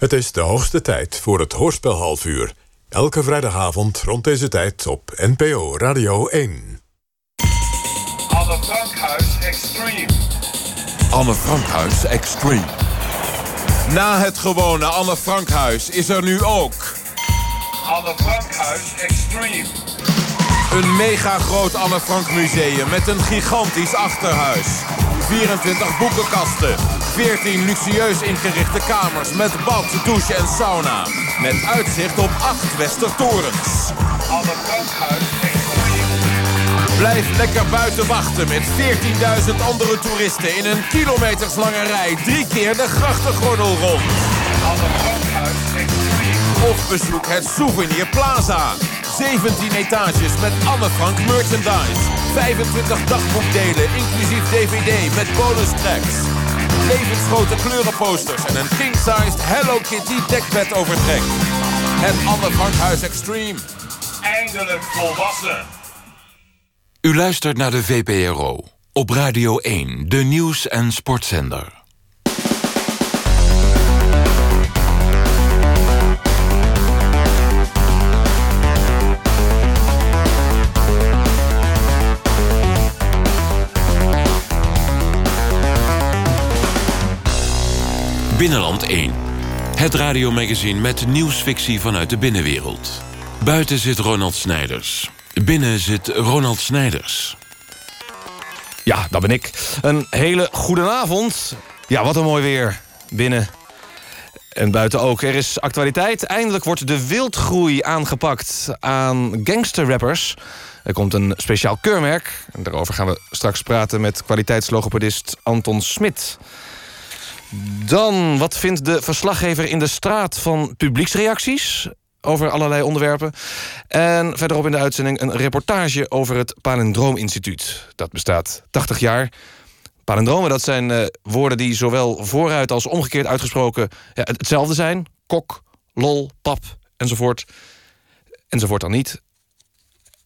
Het is de hoogste tijd voor het Hoorspel half uur. Elke vrijdagavond rond deze tijd op NPO Radio 1. Anne Frankhuis Extreme. Anne Frankhuis Extreme. Na het gewone Anne Frankhuis is er nu ook... Anne Frankhuis Extreme. Een mega groot Anne Frank museum met een gigantisch achterhuis. 24 boekenkasten. 14 luxueus ingerichte kamers met bad, douche en sauna. Met uitzicht op 8 Westertorens. Frankhuis Extreme. Blijf lekker buiten wachten met 14.000 andere toeristen... in een kilometerslange rij drie keer de grachtengordel rond. Frankhuis Extreme. Of bezoek het Souvenir Plaza. 17 etages met Anne Frank merchandise. 25 dagboekdelen, inclusief dvd met bonus tracks. Levensgrote kleurenposters en een king-sized Hello Kitty dekbed overtrek. Het Anne Frank Huis Extreme. Eindelijk volwassen. U luistert naar de VPRO. Op Radio 1, de nieuws- en sportzender. Binnenland 1. Het radiomagazine met nieuwsfictie vanuit de binnenwereld. Buiten zit Ronald Snijders. Binnen zit Ronald Snijders. Ja, dat ben ik. Een hele goede avond. Ja, wat een mooi weer. Binnen. En buiten ook. Er is actualiteit. Eindelijk wordt de wildgroei aangepakt aan gangsterrappers. Er komt een speciaal keurmerk. En daarover gaan we straks praten met kwaliteitslogopedist Anton Smit. Dan, wat vindt de verslaggever in de straat van publieksreacties? over allerlei onderwerpen. En verderop in de uitzending een reportage over het Palindroom Instituut. Dat bestaat 80 jaar. Palindromen, dat zijn uh, woorden die zowel vooruit als omgekeerd uitgesproken ja, hetzelfde zijn. Kok, lol, pap, enzovoort. Enzovoort dan niet.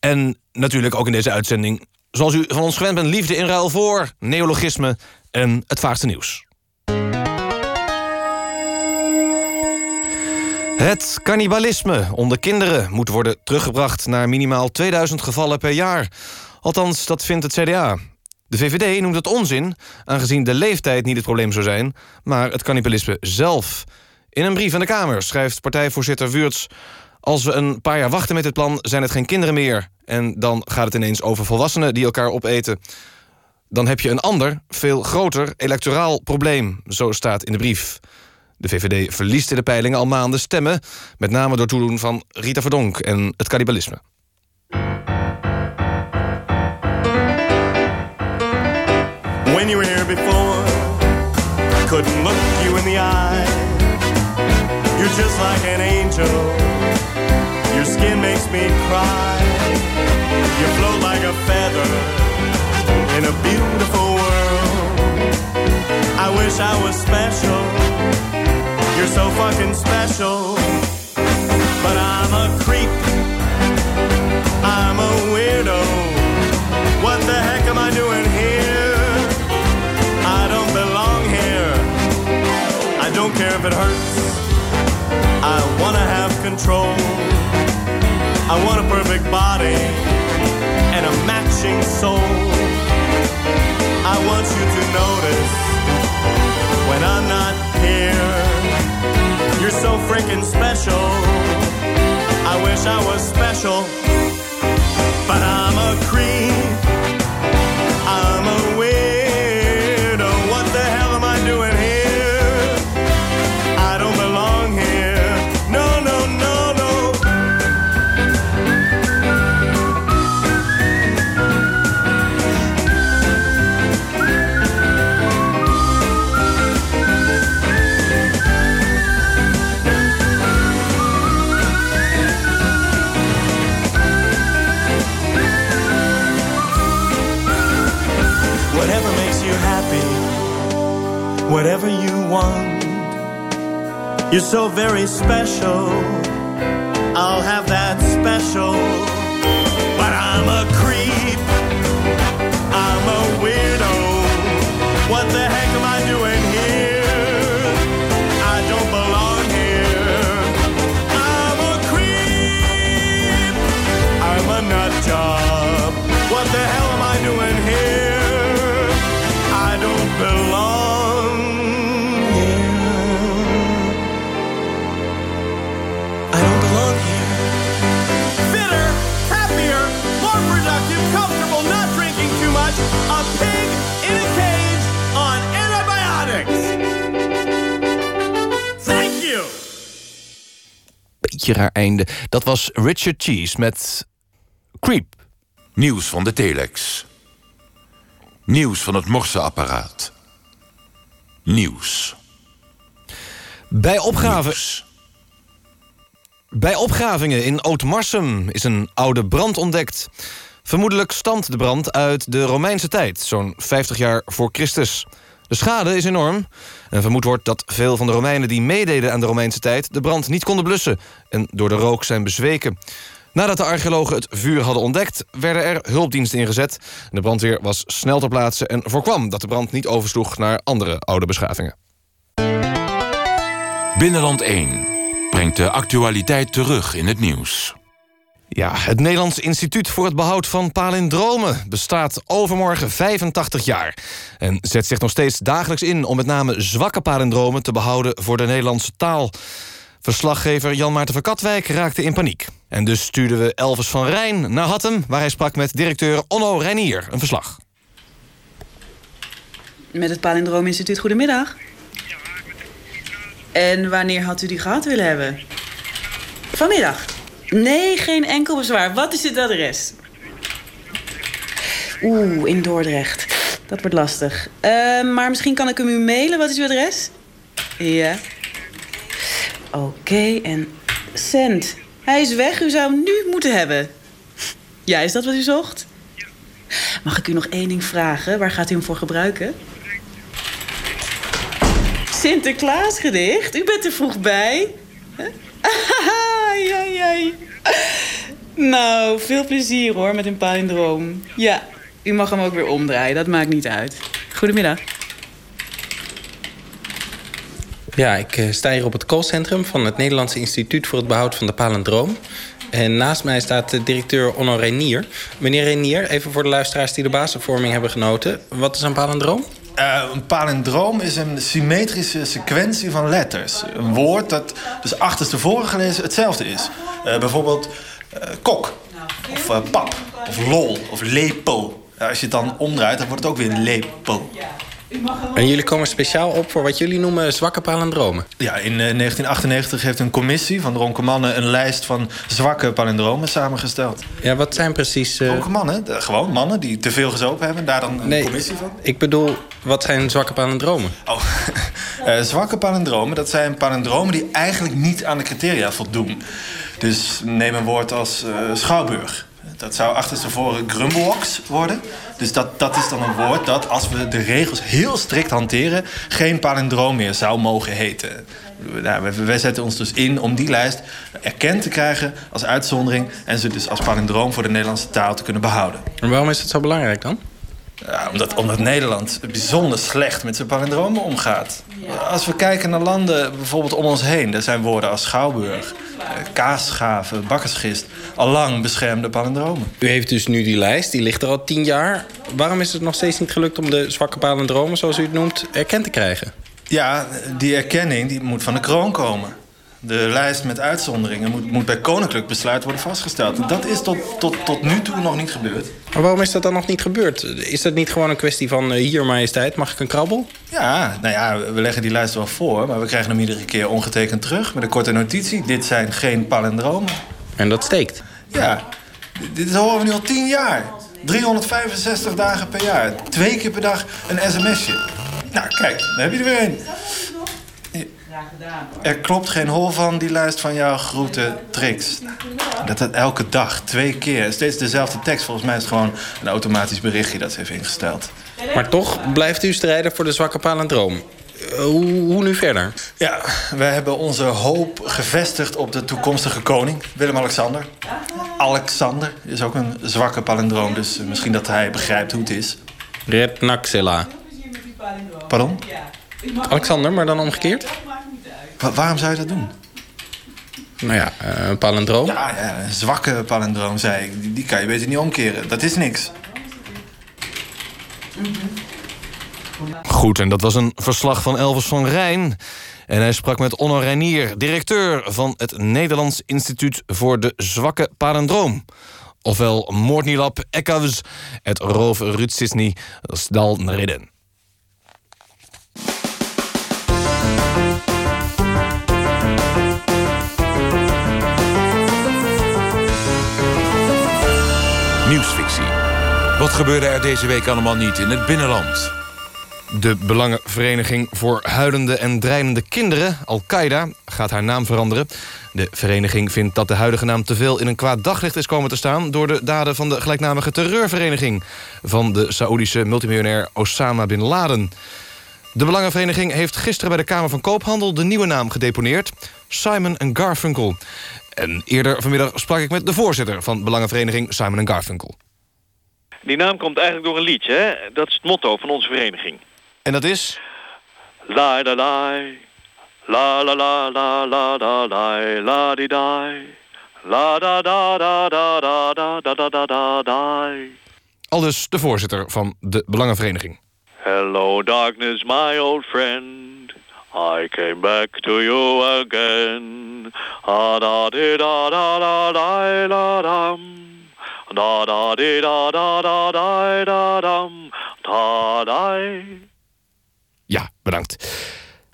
En natuurlijk ook in deze uitzending, zoals u van ons gewend bent... liefde in ruil voor, neologisme en het vaagste nieuws. Het cannibalisme onder kinderen moet worden teruggebracht... naar minimaal 2000 gevallen per jaar. Althans, dat vindt het CDA. De VVD noemt het onzin, aangezien de leeftijd niet het probleem zou zijn... maar het cannibalisme zelf. In een brief aan de Kamer schrijft partijvoorzitter Wuurts... als we een paar jaar wachten met dit plan, zijn het geen kinderen meer. En dan gaat het ineens over volwassenen die elkaar opeten. Dan heb je een ander, veel groter, electoraal probleem. Zo staat in de brief. De VVD verliest in de peilingen al maanden stemmen... met name door toedoen van Rita Verdonk en het cannibalisme. When you were here before, couldn't look you in the eye. You're just like an angel. Your skin makes me cry. You float like a feather in a beautiful world. I wish I was special. You're so fucking special. But I'm a creep. I'm a weirdo. What the heck am I doing here? I don't belong here. I don't care if it hurts. I wanna have control. I want a perfect body and a matching soul. I want you to notice when I'm not here. You're so freaking special. I wish I was special, so very special. I'll have that special. But I'm a creep. I'm a weirdo. What the heck beetje raar einde. Dat was Richard Cheese met Creep. Nieuws van de telex. Nieuws van het morseapparaat. Nieuws. Bij opgave... Nieuws. Bij opgravingen in Ootmarsum is een oude brand ontdekt. Vermoedelijk stamt de brand uit de Romeinse tijd, zo'n 50 jaar voor Christus. De schade is enorm. En vermoed wordt dat veel van de Romeinen die meededen aan de Romeinse tijd... de brand niet konden blussen en door de rook zijn bezweken. Nadat de archeologen het vuur hadden ontdekt... werden er hulpdiensten ingezet. De brandweer was snel ter plaatse en voorkwam dat de brand niet oversloeg... naar andere oude beschavingen. Binnenland 1 brengt de actualiteit terug in het nieuws. Ja, het Nederlands Instituut voor het Behoud van Palindromen bestaat overmorgen 85 jaar. En zet zich nog steeds dagelijks in om met name zwakke palindromen te behouden voor de Nederlandse taal. Verslaggever Jan Maarten van Katwijk raakte in paniek. En dus stuurden we Elvis van Rijn naar Hattem, waar hij sprak met directeur Onno Reinier. Een verslag. Met het Palindroom Instituut, goedemiddag. En wanneer had u die gehad willen hebben? Vanmiddag. Nee, geen enkel bezwaar. Wat is het adres? Oeh, in Dordrecht. Dat wordt lastig. Eh, maar misschien kan ik hem u mailen. Wat is uw adres? Ja. Oké, en cent. Hij is weg. U zou hem nu moeten hebben. Ja, is dat wat u zocht? Mag ik u nog één ding vragen? Waar gaat u hem voor gebruiken? Sinterklaasgedicht? U bent er vroeg bij. Huh? Ai, ai. Nou, veel plezier hoor met een palindroom. Ja, u mag hem ook weer omdraaien, dat maakt niet uit. Goedemiddag. Ja, ik eh, sta hier op het callcentrum van het Nederlandse Instituut voor het Behoud van de Palindroom. En naast mij staat de directeur Onno Renier. Meneer Renier, even voor de luisteraars die de basisvorming hebben genoten. Wat is een palindroom? Uh, een palindroom is een symmetrische sequentie van letters. Een woord dat dus achterstevoren gelezen hetzelfde is. Uh, bijvoorbeeld uh, kok, of pap, of lol, of lepel. als je het dan omdraait, dan wordt het ook weer lepel. En jullie komen speciaal op voor wat jullie noemen zwakke palindromen? Ja, in 1998 heeft een commissie van dronken mannen... een lijst van zwakke palindromen samengesteld. Ja, wat zijn precies... Uh... Dronken mannen? Gewoon mannen die te veel gezopen hebben. Daar dan een nee, commissie van. ik bedoel, wat zijn zwakke palindromen? Oh, uh, zwakke palindromen, dat zijn palindromen... die eigenlijk niet aan de criteria voldoen. Dus neem een woord als uh, schouwburg. Dat zou achterstevoren grumbleox worden. Dus dat, dat is dan een woord dat, als we de regels heel strikt hanteren... geen palindroom meer zou mogen heten. Nou, wij zetten ons dus in om die lijst erkend te krijgen als uitzondering... en ze dus als palindroom voor de Nederlandse taal te kunnen behouden. En waarom is het zo belangrijk dan? Ja, omdat, omdat Nederland bijzonder slecht met zijn palindromen omgaat. Als we kijken naar landen bijvoorbeeld om ons heen... daar zijn woorden als schouwburg, kaasschaven, bakkersgist... al lang beschermde palindromen. U heeft dus nu die lijst, die ligt er al tien jaar. Waarom is het nog steeds niet gelukt om de zwakke palindromen... zoals u het noemt, erkend te krijgen? Ja, die erkenning die moet van de kroon komen. De lijst met uitzonderingen moet, moet bij koninklijk besluit worden vastgesteld. Dat is tot, tot, tot nu toe nog niet gebeurd. Maar waarom is dat dan nog niet gebeurd? Is dat niet gewoon een kwestie van uh, hier majesteit, mag ik een krabbel? Ja, nou ja, we leggen die lijst wel voor... maar we krijgen hem iedere keer ongetekend terug met een korte notitie. Dit zijn geen palindromen. En dat steekt? Ja, dit horen we nu al tien jaar. 365 dagen per jaar. Twee keer per dag een sms'je. Nou, kijk, dan heb je er weer een. Er klopt geen hol van die lijst van jouw groeten tricks. Dat het elke dag, twee keer, steeds dezelfde tekst. Volgens mij is het gewoon een automatisch berichtje dat ze heeft ingesteld. Maar toch blijft u strijden voor de zwakke palindroom. Hoe, hoe, nu verder? Ja, wij hebben onze hoop gevestigd op de toekomstige koning, Willem-Alexander. Alexander is ook een zwakke palindroom, dus misschien dat hij begrijpt hoe het is. Red Naxela. Pardon? Alexander, maar dan omgekeerd? Wa waarom zou je dat doen? Nou ja, uh, een palindroom. Ja, ja, een zwakke palindroom, zei ik. Die, die kan je beter niet omkeren. Dat is niks. Goed, en dat was een verslag van Elvis van Rijn. En hij sprak met Onno Reinier, directeur van het Nederlands Instituut voor de Zwakke Palindroom. Ofwel Moordnilab Ekkavs, het Roof Rutsisni Sdalnreden. Wat gebeurde er deze week allemaal niet in het binnenland? De Belangenvereniging voor Huilende en Dreinende Kinderen, Al-Qaeda, gaat haar naam veranderen. De vereniging vindt dat de huidige naam te veel in een kwaad daglicht is komen te staan... door de daden van de gelijknamige terreurvereniging... van de Saoedische multimiljonair Osama Bin Laden. De Belangenvereniging heeft gisteren bij de Kamer van Koophandel... de nieuwe naam gedeponeerd, Simon Garfunkel. En eerder vanmiddag sprak ik met de voorzitter van Belangenvereniging Simon Garfunkel. Die naam komt eigenlijk door een liedje, hè? Dat is het motto van onze vereniging. En dat is? La la la, la la la la la la la la di. La da da da da da da da da da da da. Aldus de voorzitter van de Belangenvereniging. Hello darkness, my old friend. I came back to you again. Ah da di da da da da da dam. Da da di da da da da da dam. Da da. Ja, bedankt.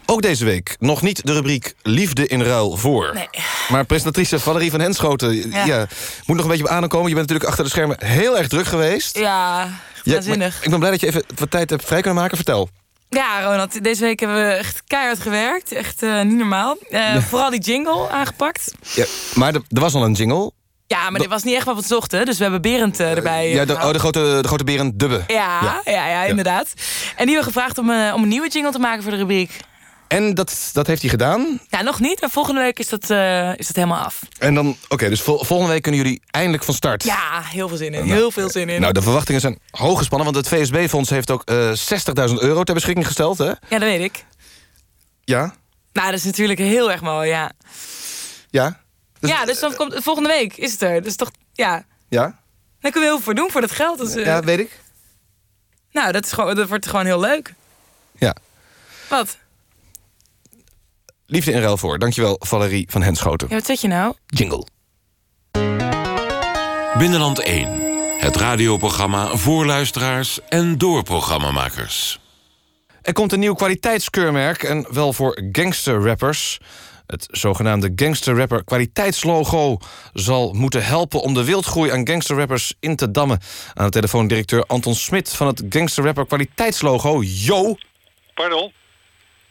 Ook deze week nog niet de rubriek Liefde in ruil voor. Nee. Maar presentatrice Valerie van Henschoten... Ja. Ja. moet nog een beetje op aankomen. Je bent natuurlijk achter de schermen heel erg druk geweest. Ja, Ja, waanzinnig. maar ik ben blij dat je even wat tijd hebt vrij kunnen maken. Vertel. Ja, Ronald, deze week hebben we echt keihard gewerkt. Echt eh, niet normaal. Eh, Vooral die jingle aangepakt. Ja, maar er, er was al een jingle. Ja, maar dit was niet echt wat we zochten. Dus we hebben Berend eh, erbij eh, ja, de, gehaald. oh, de, grote, de grote beren Dubbe. Ja, ja. Ja, inderdaad. En die hebben gevraagd om, eh, om een nieuwe jingle te maken voor de rubriek. En dat, dat heeft hij gedaan. Ja, nog niet, maar volgende week is dat, eh, is dat helemaal af. En dan, oké, dus vol- volgende week kunnen jullie eindelijk van start. Ja, heel veel zin in. Heel veel zin in. Nou, de verwachtingen zijn hoog gespannen, want het VSB-fonds heeft ook eh 60.000 euro ter beschikking gesteld, hè? Ja, dat weet ik. Ja? Nou, dat is natuurlijk heel erg mooi, ja. Ja? Ja, dus dan komt volgende week is het er. Dus toch, ja. Ja? Daar kunnen we heel veel voor doen voor dat geld. Dus, eh, Ja, weet ik. Nou, dat, is gewoon, dat wordt gewoon heel leuk. Ja. Wat? Liefde in ruil voor. Dankjewel, Valerie van Henschoten. Ja, wat zeg je nou? Jingle. Binnenland 1. Het radioprogramma voor luisteraars en door programmamakers. Er komt een nieuw kwaliteitskeurmerk en wel voor gangsterrappers. Het zogenaamde gangsterrapper kwaliteitslogo zal moeten helpen om de wildgroei aan gangsterrappers in te dammen. Aan de telefoon directeur Anton Smit van het gangsterrapper kwaliteitslogo. Yo! Pardon?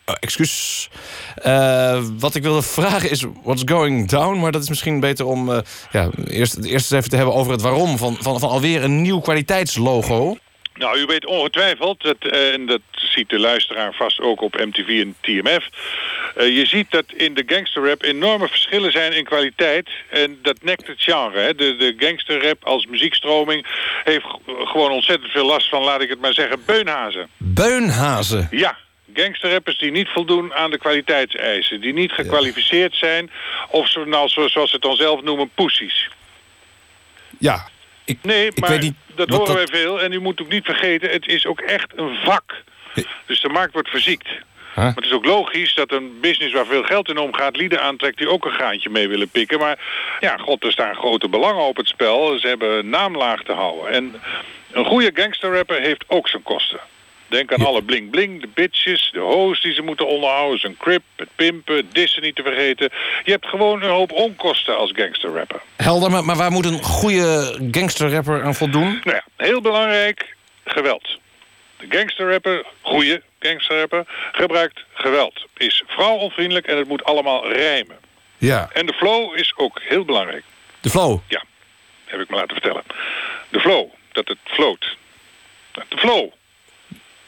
Oh, excuus. Eh, wat ik wilde vragen is what's going down. Maar dat is misschien beter om eh, ja, eerst, eerst eens even te hebben over het waarom van, van, van alweer een nieuw kwaliteitslogo. Nou, u weet ongetwijfeld, dat, eh, en dat ziet de luisteraar vast ook op MTV en TMF... eh, je ziet dat in de gangsterrap enorme verschillen zijn in kwaliteit. En dat nekt het genre. Hè. De, de gangsterrap als muziekstroming heeft gewoon ontzettend veel last van, laat ik het maar zeggen, beunhazen. Beunhazen. Ja, gangsterrappers die niet voldoen aan de kwaliteitseisen. Die niet gekwalificeerd zijn. Of zo, nou, zo- zoals ze het dan zelf noemen, poesies. Ja. Ik, Nee, ik maar weet niet dat horen wij veel. En u moet ook niet vergeten, het is ook echt een vak. Dus de markt wordt verziekt. Maar het is ook logisch dat een business waar veel geld in omgaat... lieden aantrekt die ook een graantje mee willen pikken. Maar ja, god, er staan grote belangen op het spel. Ze hebben een naam laag te houden. En een goede gangsterrapper heeft ook zijn kosten. Denk aan alle bling-bling, de bitches, de hoes die ze moeten onderhouden... zijn crip, het pimpen, het dissen niet te vergeten. Je hebt gewoon een hoop onkosten als gangsterrapper. Helder, maar, maar waar moet een goede gangsterrapper aan voldoen? Nou ja, heel belangrijk, geweld. De gangsterrapper, goede gangsterrapper, gebruikt geweld. Is vrouwonvriendelijk en het moet allemaal rijmen. Ja. En de flow is ook heel belangrijk. De flow? Ja, heb ik me laten vertellen. De flow, dat het float. De flow.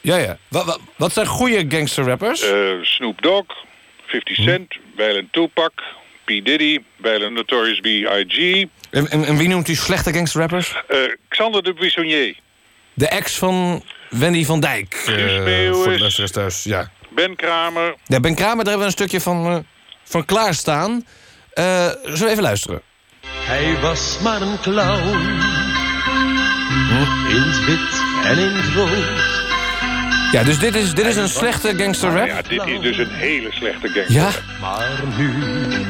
Ja, ja. Wat, wat, wat zijn goede gangsterrappers? Eh, Snoop Dogg, 50 Cent, Weilen Tupac, P. Diddy, Weilen Notorious B.I.G. En, en, en wie noemt u slechte gangsterrappers? eh, Xander de Buissonnier, De ex van Wendy van Dijk. eh, Meeuwis. voor de luisteraars thuis, ja. Ben Kramer, Ja, Ben Kramer, daar hebben we een stukje van, eh, van klaarstaan. Eh zullen we even luisteren? Hij was maar een clown. In het wit en in het rood. Ja, dus dit is, dit is een slechte gangsterrap? Ja, dit is dus een hele slechte gangster. Ja? Maar nu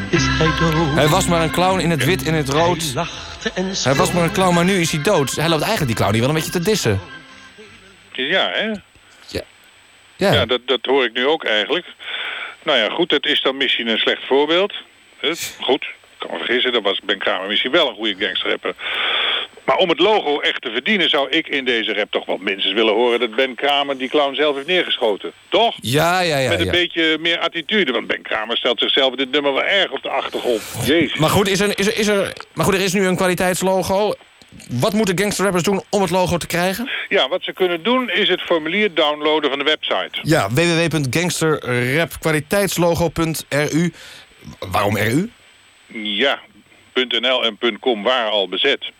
is hij dood. Hij was maar een clown in het wit en het rood. Hij lachte en Hij was maar een clown, maar nu is hij dood. Hij loopt eigenlijk die clown hier wel een beetje te dissen. Ja, hè? Ja. Ja, dat, dat hoor ik nu ook eigenlijk. Nou ja, goed, dat is dan misschien een slecht voorbeeld. Goed, ik kan me vergissen, dat was Ben Kramer misschien wel een goede gangsterrapper. Maar om het logo echt te verdienen zou ik in deze rap toch wel minstens willen horen... dat Ben Kramer die clown zelf heeft neergeschoten. Toch? Ja, ja, ja. Met een ja. beetje meer attitude. Want Ben Kramer stelt zichzelf dit nummer wel erg op de achtergrond. Jezus. Maar goed, is er, is er, is er, maar goed, er is nu een kwaliteitslogo. Wat moeten gangsterrappers doen om het logo te krijgen? Ja, wat ze kunnen doen is het formulier downloaden van de website. Ja, www.gangsterrapkwaliteitslogo.ru. Waarom RU? Ja, .nl en .com waren al bezet.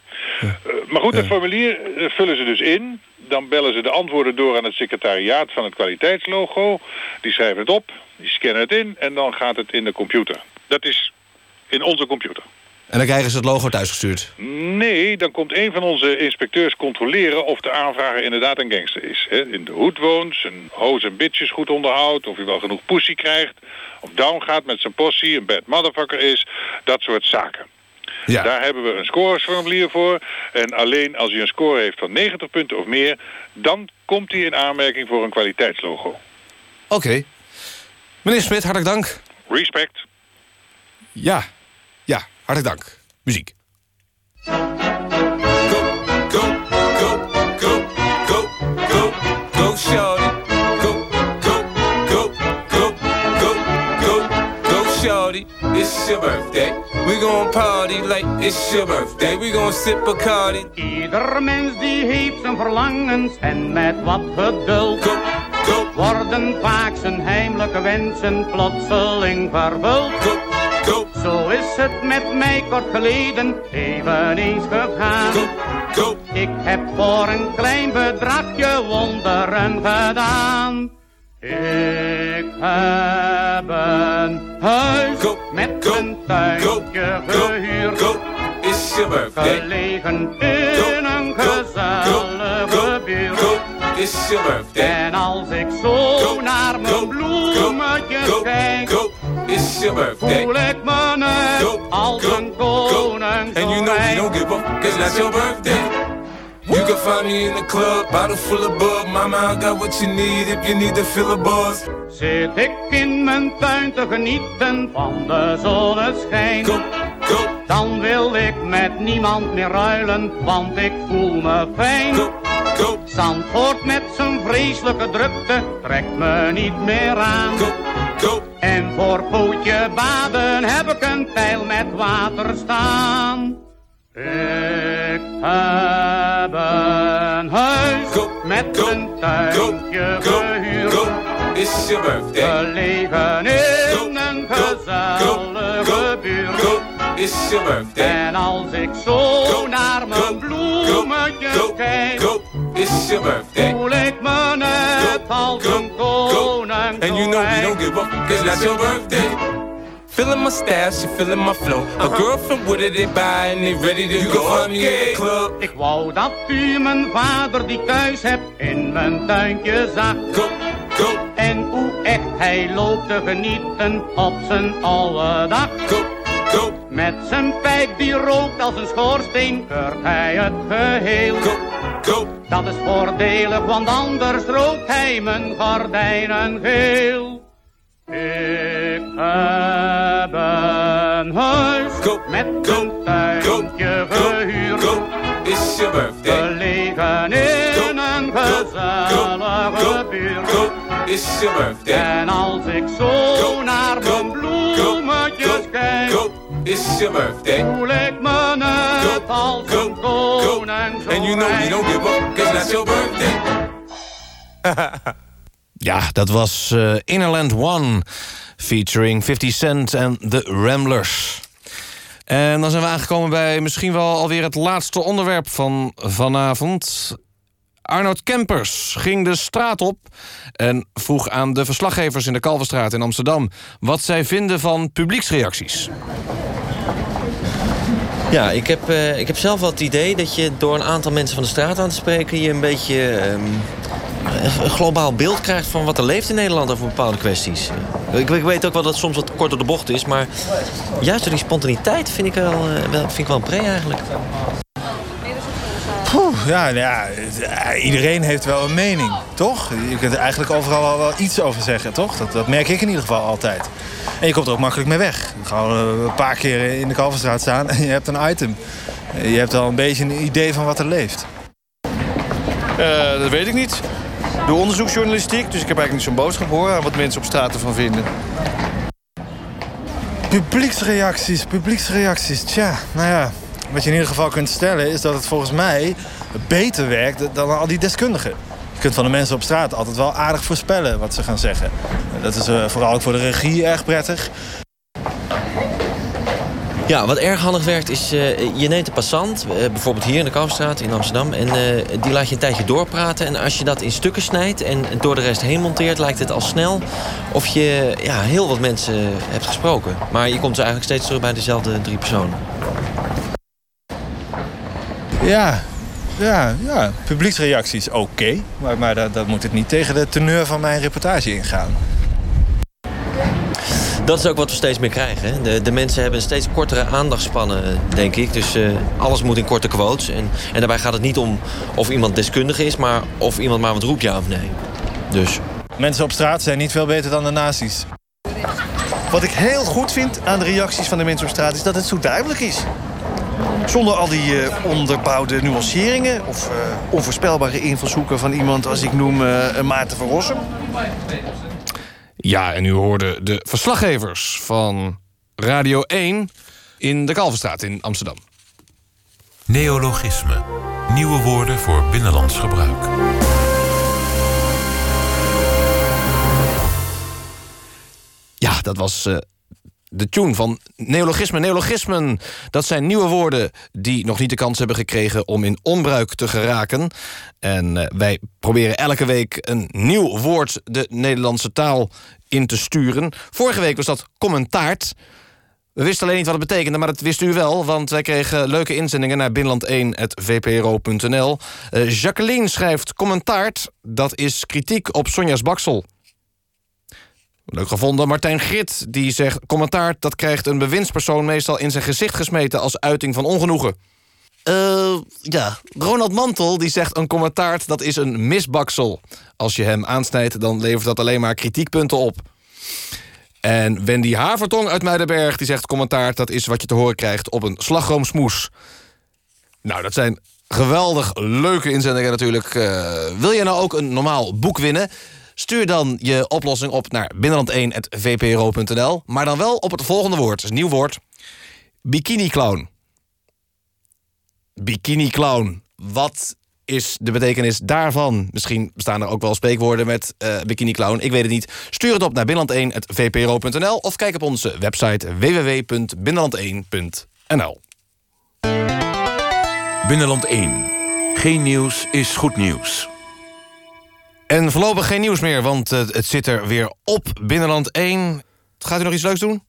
Eh, maar goed, het formulier eh, vullen ze dus in. Dan bellen ze de antwoorden door aan het secretariaat van het kwaliteitslogo. Die schrijven het op, die scannen het in en dan gaat het in de computer. Dat is in onze computer. En dan krijgen ze het logo thuisgestuurd. Nee, dan komt een van onze inspecteurs controleren of de aanvrager inderdaad een gangster is. Hè. In de hoed woont, zijn hoes en bitches goed onderhoudt, of hij wel genoeg pussy krijgt, of down gaat met zijn possie, een bad motherfucker is, dat soort zaken. Ja. Daar hebben we een scoresformulier voor. En alleen als hij een score heeft van 90 punten of meer, dan komt hij in aanmerking voor een kwaliteitslogo. Oké. Meneer Smit, hartelijk dank. Respect. Ja, ja, hartelijk dank. Muziek. Go, shorty. Go, go, go, go, go, go, go, shorty. It's your birthday. We gon' party like it's your birthday. We gon' sip Bacardi. Ieder mens die heeft zijn verlangens en met wat geduld worden vaak zijn heimelijke wensen plotseling vervuld. Zo is het met mij kort geleden eveneens gegaan. Ik heb voor een klein bedragje wonderen gedaan. Ik heb een huis met een tuintje gehuurd. It's your birthday. Gelegen in een gezellige buurt. It's your birthday. En als ik zo naar mijn bloemetjes kijk, It's your birthday. voel ik me net als een koning. And you know we don't give up, cause that's your birthday. You can find me in the club, bottle full of. Mama, I got what you need if you need to fill a buzz. Zit ik in mijn tuin te genieten van de zonneschijn. Dan wil ik met niemand meer ruilen, want ik voel me fijn. Zandvoort met zijn vreselijke drukte trekt me niet meer aan. En voor pootje baden heb ik een pijl met water staan. Ik heb een huis met een tuintje gehuurd. It's your birthday. Gelegen in een gezellige buurt. It's your birthday. En als ik zo naar mijn bloemetjes kijk, It's your birthday. voel ik me net als een koning. And you know we don't give up, cause that's your birthday. Feeling my style, she feeling my flow. A girl from Wooded, they buy and they ready to go. I'm club. Ik wou dat u mijn vader die thuis hebt in mijn tuintje zag. En hoe echt hij loopt te genieten op zijn oude dak. Met zijn pijp die rookt als een schoorsteen, keurt hij het geheel. Dat is voordelig, want anders rookt hij mijn gordijnen geel. Ik heb een huis met een tuintje gehuurd. It's your birthday. Gelegen in een gezellige buurt. It's your birthday. En als ik zo naar mijn bloemetjes kijk, It's your birthday. voel ik me net als een koning. And you know we don't give up, cause that's your birthday. Ja, dat was eh, Innerland One, featuring 50 Cent en The Ramblers. En dan zijn we aangekomen bij misschien wel alweer het laatste onderwerp van vanavond. Arnoud Kempers ging de straat op en vroeg aan de verslaggevers in de Kalverstraat in Amsterdam... wat zij vinden van publieksreacties. Ja, ik heb, eh, ik heb zelf wel het idee dat je door een aantal mensen van de straat aan te spreken... je een beetje ehm, een globaal beeld krijgt van wat er leeft in Nederland over bepaalde kwesties. Ik, ik weet ook wel dat het soms wat kort door de bocht is, maar juist door die spontaniteit vind ik wel, eh, wel, vind ik wel een pre eigenlijk. Poeh, ja, ja, iedereen heeft wel een mening, toch? Je kunt er eigenlijk overal wel, wel iets over zeggen, toch? Dat, dat merk ik in ieder geval altijd. En je komt er ook makkelijk mee weg. Gewoon eh, een paar keer in de Kalverstraat staan en je hebt een item. Je hebt al een beetje een idee van wat er leeft. Eh, dat weet ik niet. Doe onderzoeksjournalistiek, dus ik heb eigenlijk niet zo'n boodschap horen... aan wat mensen op straat ervan vinden. Publieksreacties, publieksreacties. Tja, nou ja. Wat je in ieder geval kunt stellen is dat het volgens mij beter werkt dan al die deskundigen. Je kunt van de mensen op straat altijd wel aardig voorspellen wat ze gaan zeggen. Dat is eh, vooral ook voor de regie erg prettig. Ja, wat erg handig werkt is, eh, je neemt een passant, eh, bijvoorbeeld hier in de Kalfstraat in Amsterdam, en eh, die laat je een tijdje doorpraten. En als je dat in stukken snijdt en door de rest heen monteert, lijkt het al snel of je ja, heel wat mensen hebt gesproken. Maar je komt dus eigenlijk steeds terug bij dezelfde drie personen. Ja, ja, ja. Publieksreacties oké. maar maar dat, dat moet het niet tegen de teneur van mijn reportage ingaan. Dat is ook wat we steeds meer krijgen. De, de mensen hebben steeds kortere aandachtspannen, denk ik. Dus eh, alles moet in korte quotes. En, en daarbij gaat het niet om of iemand deskundig is... maar of iemand maar wat roept, ja of nee. Dus... Mensen op straat zijn niet veel beter dan de nazi's. Wat ik heel goed vind aan de reacties van de mensen op straat... is dat het zo duidelijk is. Zonder al die eh, onderbouwde nuanceringen... of eh, onvoorspelbare invalshoeken van iemand als ik noem Maarten van Rossum. Ja, en u hoorde de verslaggevers van Radio 1 in de Kalverstraat in Amsterdam. Neologisme. Nieuwe woorden voor binnenlands gebruik. Ja, dat was eh, de tune van neologismen. Neologismen, dat zijn nieuwe woorden die nog niet de kans hebben gekregen om in onbruik te geraken. En eh, wij proberen elke week een nieuw woord de Nederlandse taal in te sturen. Vorige week was dat commentaart. We wisten alleen niet wat het betekende, maar dat wist u wel... want wij kregen leuke inzendingen naar binnenland1.vpro.nl. Eh, Jacqueline schrijft commentaart, dat is kritiek op Sonja's Baksel. Leuk gevonden. Martijn Grit die zegt... commentaar dat krijgt een bewindspersoon meestal in zijn gezicht gesmeten... als uiting van ongenoegen. Eh, ja, Ronald Mantel die zegt een commentaar dat is een misbaksel. Als je hem aansnijdt, dan levert dat alleen maar kritiekpunten op. En Wendy Havertong uit Muidenberg die zegt commentaar... dat is wat je te horen krijgt op een slagroomsmoes. Nou, dat zijn geweldig leuke inzendingen natuurlijk. Eh, wil je nou ook een normaal boek winnen... Stuur dan je oplossing op naar binnenland1.vpro.nl. Maar dan wel op het volgende woord. Een nieuw woord. Bikini clown. Bikini clown. Wat is de betekenis daarvan? Misschien bestaan er ook wel spreekwoorden met eh, bikini clown. Ik weet het niet. Stuur het op naar binnenland1.vpro.nl of kijk op onze website www.binnenland1.nl. Binnenland 1. Geen nieuws is goed nieuws. En voorlopig geen nieuws meer, want eh, het zit er weer op. Binnenland 1. Gaat u nog iets leuks doen?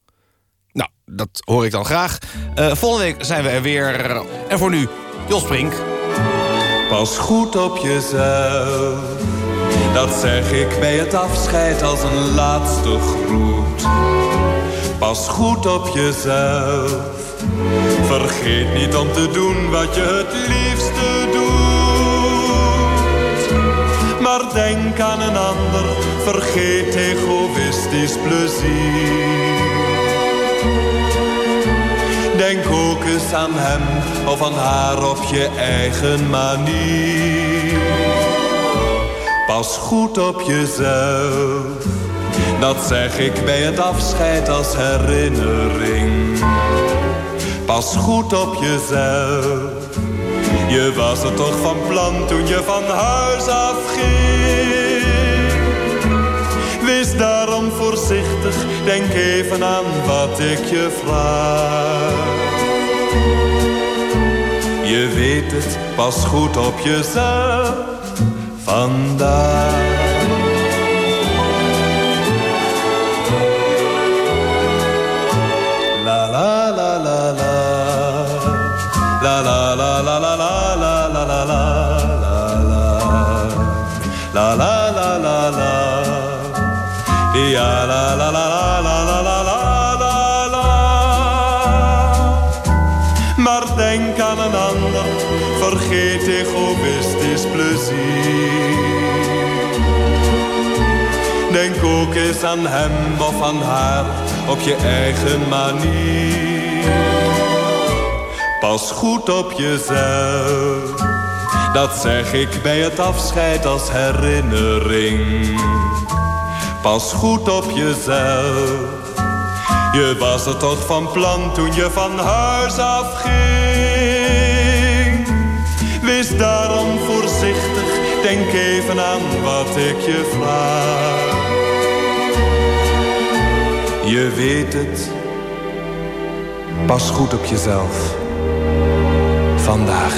Nou, dat hoor ik dan graag. Eh, volgende week zijn we er weer. En voor nu, Jos Brink. Pas goed op jezelf. Dat zeg ik bij het afscheid als een laatste groet. Pas goed op jezelf. Vergeet niet om te doen wat je het liefste ander, vergeet egoïstisch plezier. Denk ook eens aan hem of aan haar op je eigen manier. Pas goed op jezelf, dat zeg ik bij het afscheid als herinnering. Pas goed op jezelf, je was er toch van plan toen je van huis afging. Wees daarom voorzichtig, denk even aan wat ik je vraag. Je weet het, pas goed op jezelf vandaag. La la la la la la la la la Maar denk aan een ander, vergeet egoïstisch plezier. Denk ook eens aan hem of aan haar op je eigen manier. Pas goed op jezelf. Dat zeg ik bij het afscheid als herinnering. Pas goed op jezelf. Je was er toch van plan toen je van huis afging. Wees daarom voorzichtig, denk even aan wat ik je vraag. Je weet het, pas goed op jezelf. Vandaag.